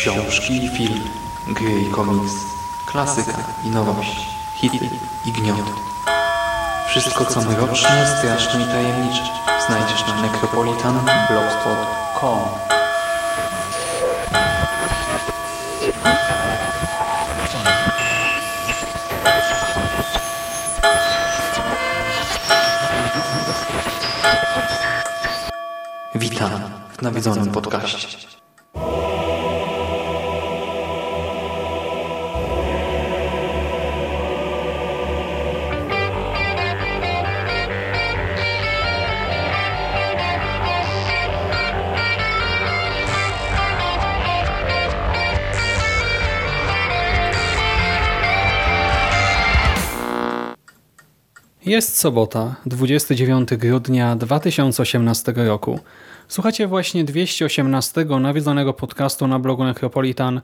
Książki i film, gry i komiks, klasyka i nowość, hity i gniot. Wszystko co mroczne, straszne i tajemnicze znajdziesz na necropolitanblogspot.com Witam w nawiedzonym podcaście. Jest sobota, 29 grudnia 2018 roku. Słuchacie właśnie 218 nawiedzonego podcastu na blogu Necropolitan,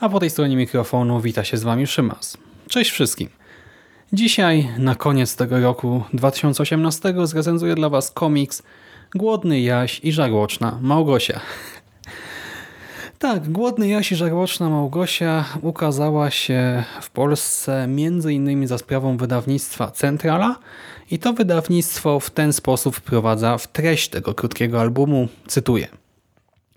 a po tej stronie mikrofonu wita się z Wami Szymas. Cześć wszystkim. Dzisiaj, na koniec tego roku 2018, zrecenzuję dla Was komiks Głodny Jaś i Żarłoczna Małgosia. Tak, Głodny Jaś i Żarłoczna Małgosia ukazała się w Polsce m.in. za sprawą wydawnictwa Centrala i to wydawnictwo w ten sposób wprowadza w treść tego krótkiego albumu, cytuję.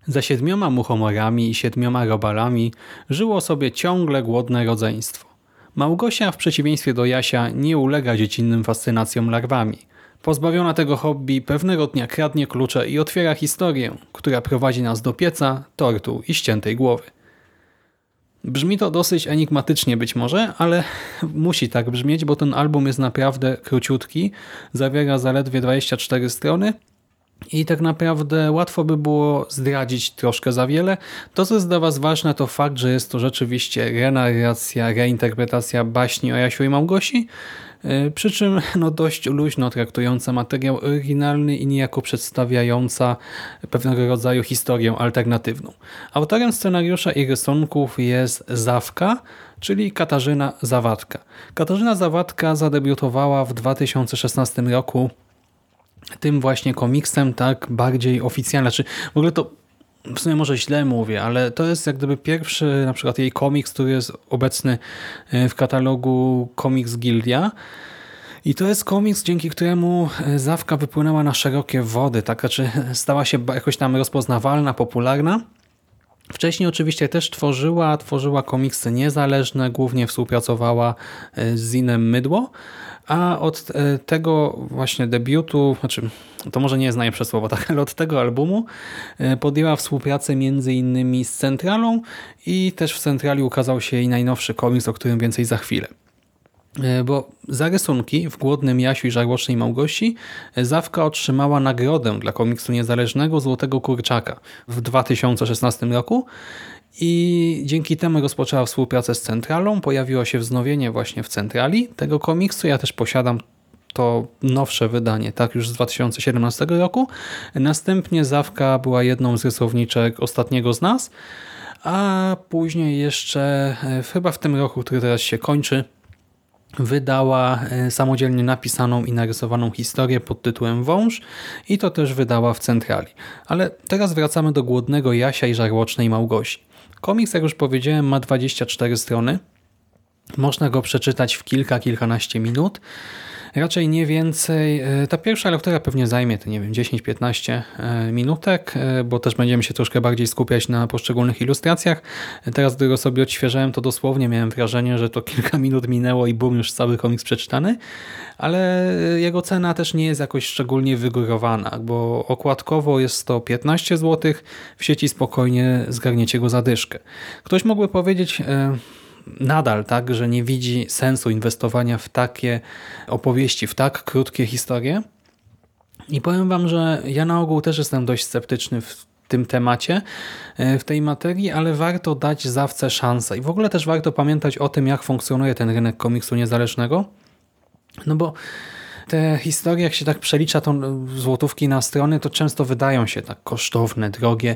Za siedmioma muchomorami i siedmioma robalami żyło sobie ciągle głodne rodzeństwo. Małgosia w przeciwieństwie do Jasia nie ulega dziecinnym fascynacjom larwami. Pozbawiona tego hobby, pewnego dnia kradnie klucze i otwiera historię, która prowadzi nas do pieca, tortu i ściętej głowy. Brzmi to dosyć enigmatycznie być może, ale musi tak brzmieć, bo ten album jest naprawdę króciutki, zawiera zaledwie 24 strony i tak naprawdę łatwo by było zdradzić troszkę za wiele. To, co jest dla Was ważne, to fakt, że jest to rzeczywiście renarracja, reinterpretacja baśni o Jasiu i Małgosi, przy czym no, dość luźno traktująca materiał oryginalny i niejako przedstawiająca pewnego rodzaju historię alternatywną. Autorem scenariusza i rysunków jest Zawka, czyli Katarzyna Zawadka. Katarzyna Zawadka zadebiutowała w 2016 roku tym właśnie komiksem tak bardziej oficjalnie. Znaczy, w ogóle to w sumie może źle mówię, ale to jest jak gdyby pierwszy na przykład jej komiks, który jest obecny w katalogu Comics Gildia. I to jest komiks, dzięki któremu Zawka wypłynęła na szerokie wody, tak? Znaczy stała się jakoś tam rozpoznawalna, popularna. Wcześniej oczywiście też tworzyła, tworzyła komiksy niezależne, głównie współpracowała z Zinem Mydło, a od tego właśnie debiutu, znaczy to może nie jest najlepsze słowo, tak, ale od tego albumu podjęła współpracę między innymi z Centralą i też w Centrali ukazał się jej najnowszy komiks, o którym więcej za chwilę. Bo za rysunki w Głodnym Jasiu i Żarłocznej Małgosi Zawka otrzymała nagrodę dla komiksu niezależnego Złotego Kurczaka w 2016 roku i dzięki temu rozpoczęła współpracę z Centralą. Pojawiło się wznowienie właśnie w Centrali tego komiksu. Ja też posiadam to nowsze wydanie, tak już z 2017 roku. Następnie Zawka była jedną z rysowniczek Ostatniego z nas, a później jeszcze chyba w tym roku, który teraz się kończy, wydała samodzielnie napisaną i narysowaną historię pod tytułem Wąż i to też wydała w Centrali. Ale teraz wracamy do Głodnego Jasia i Żarłocznej Małgosi. Komiks, jak już powiedziałem, ma 24 strony. Można go przeczytać w kilka, kilkanaście minut. Raczej nie więcej. Ta pierwsza lektura pewnie zajmie to nie wiem 10-15 minutek, bo też będziemy się troszkę bardziej skupiać na poszczególnych ilustracjach. Teraz, gdy go sobie odświeżyłem, to dosłownie miałem wrażenie, że to kilka minut minęło i bum, już cały komiks przeczytany, ale jego cena też nie jest jakoś szczególnie wygórowana, bo okładkowo jest to 15 zł, w sieci spokojnie zgarniecie go za dyszkę. Ktoś mógłby powiedzieć nadal tak, że nie widzi sensu inwestowania w takie opowieści, w tak krótkie historie. I powiem Wam, że ja na ogół też jestem dość sceptyczny w tym temacie, w tej materii, ale warto dać Zawce szansę. I w ogóle też warto pamiętać o tym, jak funkcjonuje ten rynek komiksu niezależnego. No bo te historie, jak się tak przelicza tą złotówki na strony, to często wydają się tak kosztowne, drogie,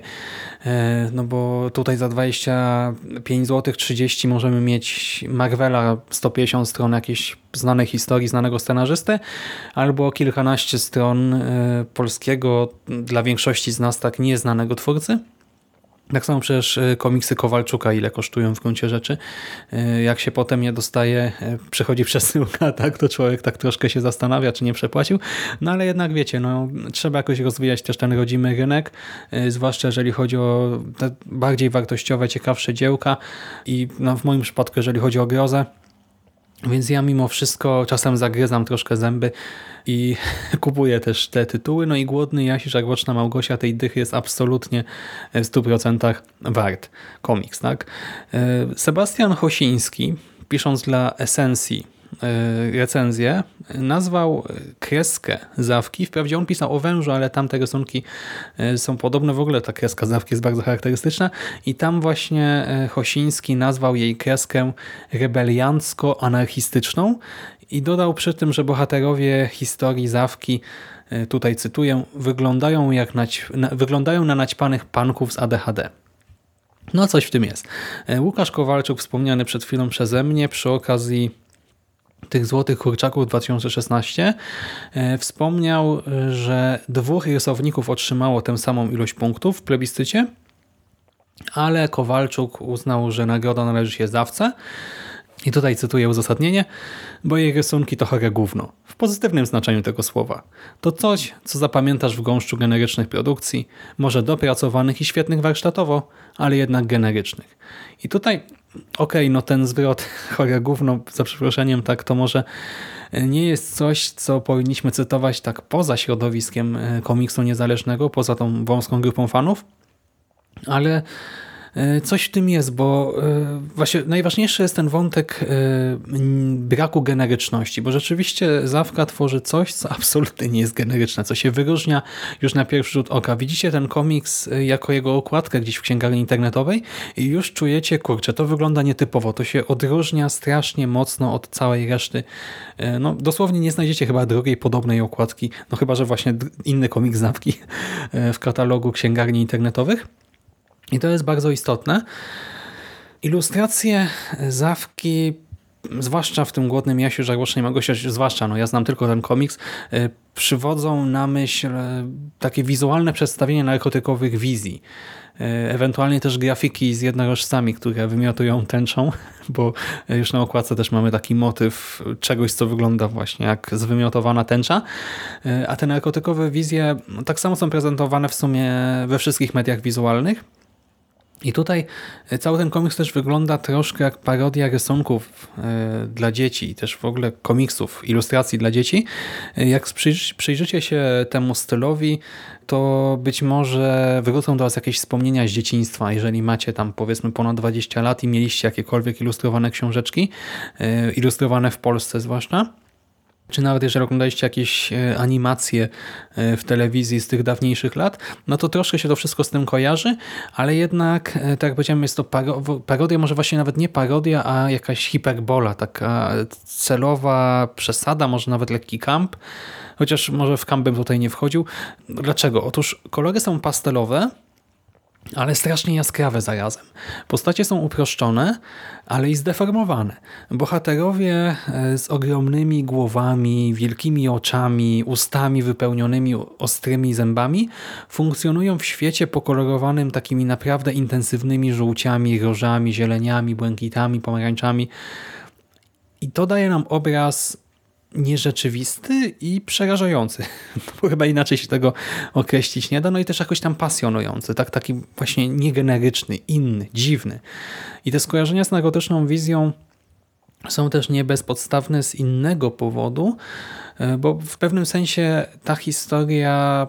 e, no bo tutaj za 25 zł 30 możemy mieć Marvela 150 stron jakiejś znanej historii, znanego scenarzysty, albo kilkanaście stron e, polskiego, dla większości z nas tak nieznanego twórcy. Tak samo przecież e, komiksy Kowalczuka, ile kosztują w gruncie rzeczy. E, jak się potem je dostaje, e, przychodzi przesyłka, tak, to człowiek tak troszkę się zastanawia, czy nie przepłacił. No ale jednak wiecie, no, trzeba jakoś rozwijać też ten rodzimy rynek, zwłaszcza jeżeli chodzi o te bardziej wartościowe, ciekawsze dziełka i no, w moim przypadku, jeżeli chodzi o grozę, więc ja mimo wszystko czasem zagryzam troszkę zęby i kupuję też te tytuły. No i Głodny Jasisz, jak Roczna Małgosia tej dychy jest absolutnie w 100% wart komiks. Tak? E, Sebastian Hosiński, pisząc dla Esencji recenzję, nazwał kreskę zawki. Wprawdzie on pisał o wężu, ale tamte rysunki e, są podobne. W ogóle ta kreska zawki jest bardzo charakterystyczna i tam właśnie e, Hosiński nazwał jej kreskę rebeliancko-anarchistyczną i dodał przy tym, że bohaterowie historii zawki tutaj cytuję, wyglądają, jak nać, wyglądają na naćpanych panków z ADHD. No coś w tym jest. Łukasz Kowalczuk, wspomniany przed chwilą przeze mnie, przy okazji tych Złotych Kurczaków 2016 e, wspomniał, że dwóch rysowników otrzymało tę samą ilość punktów w plebiscycie, ale Kowalczuk uznał, że nagroda należy się zawce. I tutaj cytuję uzasadnienie, bo jej rysunki to chore gówno. W pozytywnym znaczeniu tego słowa. To coś, co zapamiętasz w gąszczu generycznych produkcji, może dopracowanych i świetnych warsztatowo, ale jednak generycznych. I tutaj okej, okay, no ten zwrot chore gówno, za przeproszeniem, tak to może nie jest coś, co powinniśmy cytować tak poza środowiskiem e, komiksu niezależnego, poza tą wąską grupą fanów, ale E, coś w tym jest, bo e, właśnie najważniejszy jest ten wątek e, braku generyczności, bo rzeczywiście Zawka tworzy coś, co absolutnie nie jest generyczne, co się wyróżnia już na pierwszy rzut oka. Widzicie ten komiks jako jego okładkę gdzieś w księgarni internetowej i już czujecie, kurczę, to wygląda nietypowo, to się odróżnia strasznie mocno od całej reszty. No, dosłownie nie znajdziecie chyba drugiej podobnej okładki, no chyba, że właśnie inny komiks Zawki w katalogu księgarni internetowych. I to jest bardzo istotne. Ilustracje Zawki, zwłaszcza w tym Głodnym Jasiu Żarłocznej Małgosia, zwłaszcza, no ja znam tylko ten komiks, y, przywodzą na myśl y, takie wizualne przedstawienie narkotykowych wizji. Ewentualnie też grafiki z jednorożcami, które wymiotują tęczą, bo już na okładce też mamy taki motyw czegoś, co wygląda właśnie jak zwymiotowana tęcza. A te narkotykowe wizje no, tak samo są prezentowane w sumie we wszystkich mediach wizualnych. I tutaj e, cały ten komiks też wygląda troszkę jak parodia rysunków e, dla dzieci też w ogóle komiksów, ilustracji dla dzieci. E, jak przyjrzycie się temu stylowi, to być może wrócą do Was jakieś wspomnienia z dzieciństwa, jeżeli macie tam powiedzmy ponad 20 lat i mieliście jakiekolwiek ilustrowane książeczki, ilustrowane w Polsce zwłaszcza czy nawet jeżeli oglądaliście jakieś e, animacje e, w telewizji z tych dawniejszych lat, no to troszkę się to wszystko z tym kojarzy, ale jednak, e, tak jak powiedziałem, jest to parodia, może właśnie nawet nie parodia, a jakaś hiperbola, taka celowa przesada, może nawet lekki kamp, chociaż może w kamp bym tutaj nie wchodził. Dlaczego? Otóż kolory są pastelowe, ale strasznie jaskrawe zarazem. Postacie są uproszczone, ale i zdeformowane. Bohaterowie e, z ogromnymi głowami, wielkimi oczami, ustami wypełnionymi ostrymi zębami funkcjonują w świecie pokolorowanym takimi naprawdę intensywnymi żółciami, rożami, zieleniami, błękitami, pomarańczami. I to daje nam obraz nierzeczywisty i przerażający. Bo chyba inaczej się tego określić nie da. No i też jakoś tam pasjonujący. Tak, taki właśnie niegeneryczny, inny, dziwny. I te skojarzenia z narkotyczną wizją są też nie bezpodstawne z innego powodu, e, bo w pewnym sensie ta historia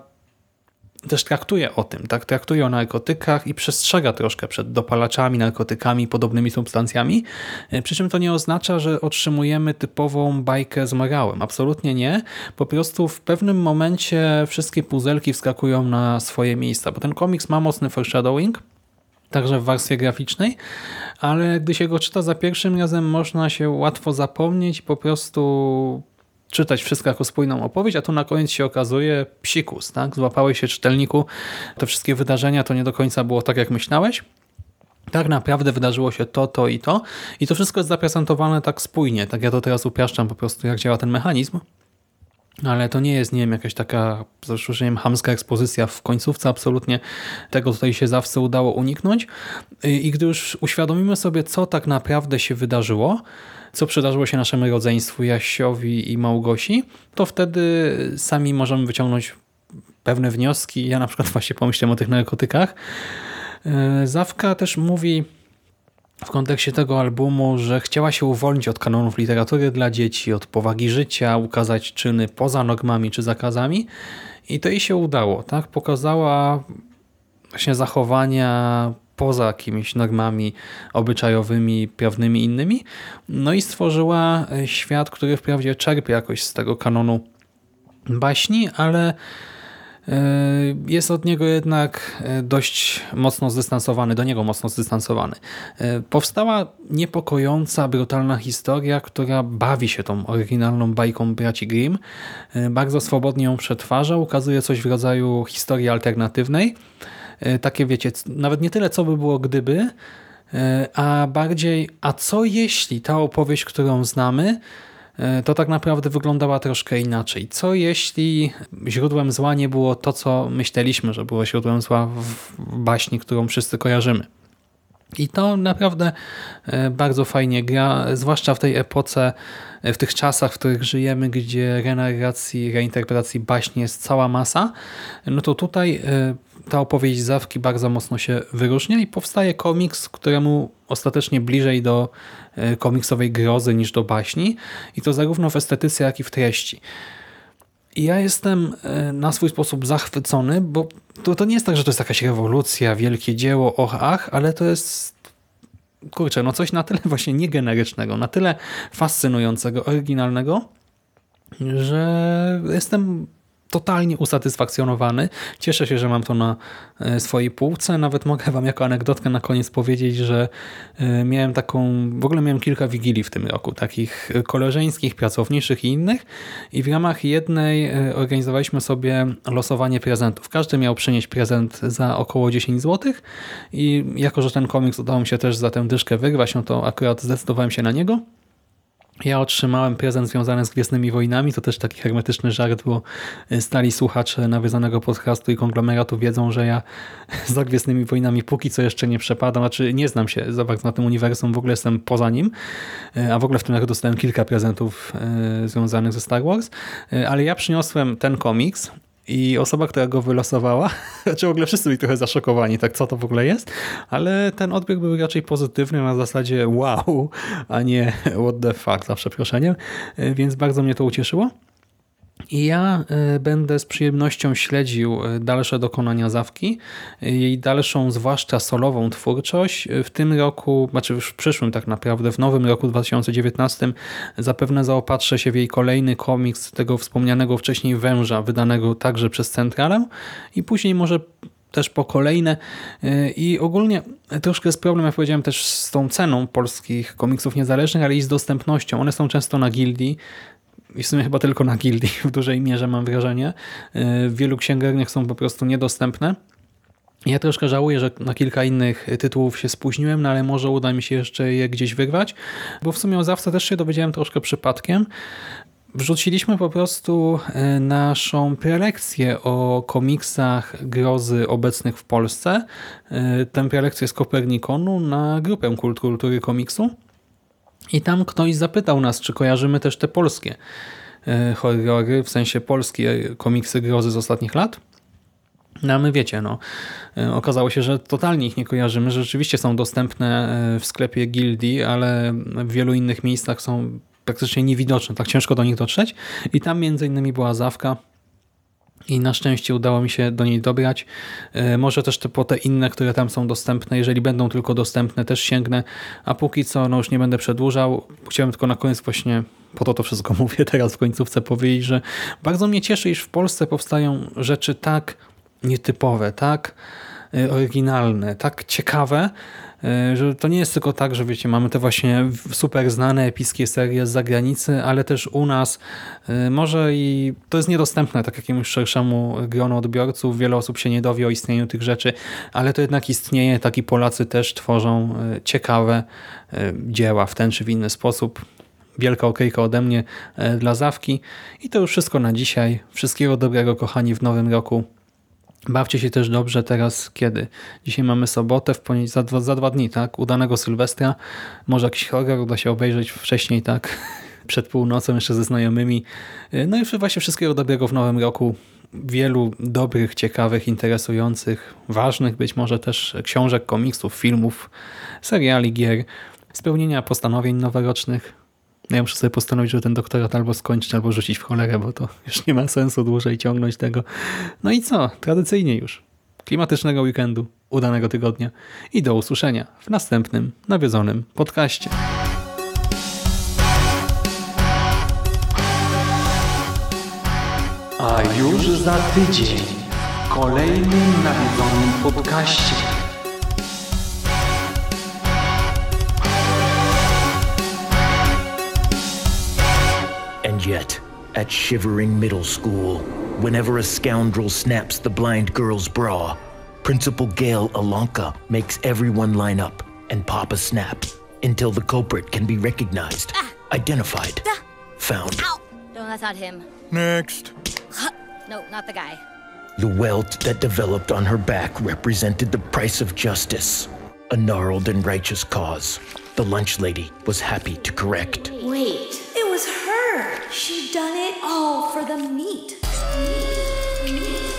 też traktuje o tym, tak? traktuje o narkotykach i przestrzega troszkę przed dopalaczami, narkotykami podobnymi substancjami, e, przy czym to nie oznacza, że otrzymujemy typową bajkę z morałem. Absolutnie nie. Po prostu w pewnym momencie wszystkie puzelki wskakują na swoje miejsca, bo ten komiks ma mocny foreshadowing, także w warstwie graficznej, ale gdy się go czyta za pierwszym razem, można się łatwo zapomnieć i po prostu czytać wszystko jako spójną opowieść, a tu na koniec się okazuje psikus, tak? Złapałeś się czytelniku, te wszystkie wydarzenia to nie do końca było tak, jak myślałeś. Tak naprawdę wydarzyło się to, to i to i to wszystko jest zaprezentowane tak spójnie, tak ja to teraz upiaszczam po prostu, jak działa ten mechanizm. Ale to nie jest, nie wiem, jakaś taka, z rozszerzeniem, hamska ekspozycja w końcówce. Absolutnie tego tutaj się zawsze udało uniknąć. I gdy już uświadomimy sobie, co tak naprawdę się wydarzyło, co przydarzyło się naszemu rodzeństwu Jasiowi i Małgosi, to wtedy sami możemy wyciągnąć pewne wnioski. Ja na przykład właśnie pomyślałem o tych narkotykach. E, Zawka też mówi w kontekście tego albumu, że chciała się uwolnić od kanonów literatury dla dzieci, od powagi życia, ukazać czyny poza normami czy zakazami i to jej się udało. tak? Pokazała właśnie zachowania poza jakimiś normami obyczajowymi, prawnymi innymi. No i stworzyła świat, który wprawdzie czerpie jakoś z tego kanonu baśni, ale E, jest od niego jednak e, dość mocno zdystansowany, do niego mocno zdystansowany. E, powstała niepokojąca, brutalna historia, która bawi się tą oryginalną bajką braci Grimm. Bardzo swobodnie ją przetwarza, ukazuje coś w rodzaju historii alternatywnej. Takie wiecie, nawet nie tyle co by było gdyby, a bardziej a co jeśli ta opowieść, którą znamy, E, to tak naprawdę wyglądała troszkę inaczej. Co jeśli źródłem zła nie było to, co myśleliśmy, że było źródłem zła w baśni, którą wszyscy kojarzymy? I to naprawdę e, bardzo fajnie gra, zwłaszcza w tej epoce, e, w tych czasach, w których żyjemy, gdzie renarracji, reinterpretacji baśni jest cała masa, no to tutaj ta opowieść Zawki bardzo mocno się wyróżnia i powstaje komiks, któremu ostatecznie bliżej do e, komiksowej grozy niż do baśni i to zarówno w estetyce, jak i w treści. I ja jestem e, na swój sposób zachwycony, bo to, to nie jest tak, że to jest jakaś rewolucja, wielkie dzieło, och, ach, ale to jest kurczę, no coś na tyle właśnie niegenerycznego, na tyle fascynującego, oryginalnego, że jestem totalnie usatysfakcjonowany. Cieszę się, że mam to na e, swojej półce. Nawet mogę wam jako anegdotkę na koniec powiedzieć, że e, miałem taką, w ogóle miałem kilka wigilii w tym roku, takich koleżeńskich, pracowniczych i innych i w ramach jednej e, organizowaliśmy sobie losowanie prezentów. Każdy miał przynieść prezent za około 10 zł i jako, że ten komiks udało mi się też za tę dyszkę wygrać, no to akurat zdecydowałem się na niego. Ja otrzymałem prezent związany z Gwiezdnymi Wojnami, to też taki hermetyczny żart, bo e, stali słuchacze nawiązanego podcastu i konglomeratu wiedzą, że ja za Gwiezdnymi Wojnami póki co jeszcze nie przepadam, znaczy nie znam się za bardzo na tym uniwersum, w ogóle jestem poza nim, e, a w ogóle w tym roku dostałem kilka prezentów e, związanych ze Star Wars, ale ja przyniosłem ten komiks i osoba, która go wylosowała, znaczy w ogóle wszyscy byli trochę zaszokowani, tak co to w ogóle jest, ale ten odbiór był raczej pozytywny na zasadzie wow, a nie what the fuck, za przeproszeniem, więc bardzo mnie to ucieszyło. I ja e, będę z przyjemnością śledził e, dalsze dokonania Zawki, jej dalszą, zwłaszcza solową twórczość. W tym roku, znaczy w przyszłym tak naprawdę, w nowym roku 2019 zapewne zaopatrzę się w jej kolejny komiks tego wspomnianego wcześniej Węża, wydanego także przez Centralę i później może też po kolejne i ogólnie troszkę jest problem, jak powiedziałem, też z tą ceną polskich komiksów niezależnych, ale i z dostępnością. One są często na gildii, i w sumie chyba tylko na gildii w dużej mierze mam wrażenie. Y, w wielu księgarniach są po prostu niedostępne. Ja troszkę żałuję, że na kilka innych tytułów się spóźniłem, no ale może uda mi się jeszcze je gdzieś wygrać, bo w sumie o Zawce też się dowiedziałem troszkę przypadkiem. Wrzuciliśmy po prostu y, naszą prelekcję o komiksach grozy obecnych w Polsce. Y, tę prelekcję z Kopernikonu na grupę Kult Kultury Komiksu. I tam ktoś zapytał nas, czy kojarzymy też te polskie e, horrory, w sensie polskie komiksy grozy z ostatnich lat. No a my wiecie, no, e, okazało się, że totalnie ich nie kojarzymy. Rzeczywiście są dostępne e, w sklepie Gildii, ale w wielu innych miejscach są praktycznie niewidoczne, tak ciężko do nich dotrzeć. I tam między innymi była Zawka, i na szczęście udało mi się do niej dobrać. E, może też te, po te inne, które tam są dostępne, jeżeli będą tylko dostępne, też sięgnę, a póki co no już nie będę przedłużał. Chciałem tylko na koniec właśnie, po to to wszystko mówię teraz w końcówce powiedzieć, że bardzo mnie cieszy, iż w Polsce powstają rzeczy tak nietypowe, tak y, oryginalne, tak ciekawe, że to nie jest tylko tak, że wiecie, mamy te właśnie super znane, epickie serie z zagranicy, ale też u nas y, może i to jest niedostępne tak jakiemuś szerszemu gronu odbiorców, wiele osób się nie dowie o istnieniu tych rzeczy, ale to jednak istnieje, tak i Polacy też tworzą y, ciekawe dzieła w ten czy w inny sposób. Wielka okejka ode mnie e, dla Zawki. I to już wszystko na dzisiaj. Wszystkiego dobrego, kochani, w nowym roku. Bawcie się też dobrze teraz, kiedy? Dzisiaj mamy sobotę, w poni- za, dwa, za dwa dni, tak? Udanego Sylwestra. Może jakiś horror uda się obejrzeć wcześniej, tak? Przed północą, jeszcze ze znajomymi. No i właśnie wszystkiego dobrego w nowym roku. Wielu dobrych, ciekawych, interesujących, ważnych być może też książek, komiksów, filmów, seriali, gier, spełnienia postanowień noworocznych. Ja muszę sobie postanowić, że ten doktorat albo skończyć, albo rzucić w cholerę, bo to już nie ma sensu dłużej ciągnąć tego. No i co? Tradycyjnie już. Klimatycznego weekendu, udanego tygodnia i do usłyszenia w następnym nawiedzonym podcaście. A już za tydzień w kolejnym nawiedzonym podcaście. And yet, at Shivering Middle School, whenever a scoundrel snaps the blind girl's bra, Principal Gail Alonka makes everyone line up and pop a snap until the culprit can be recognized, ah. identified, ah. found. Ow! No, that's not him. Next. No, not the guy. The welt that developed on her back represented the price of justice, a gnarled and righteous cause. The lunch lady was happy to correct. Wait, it was her. She done it all for the meat. meat. meat.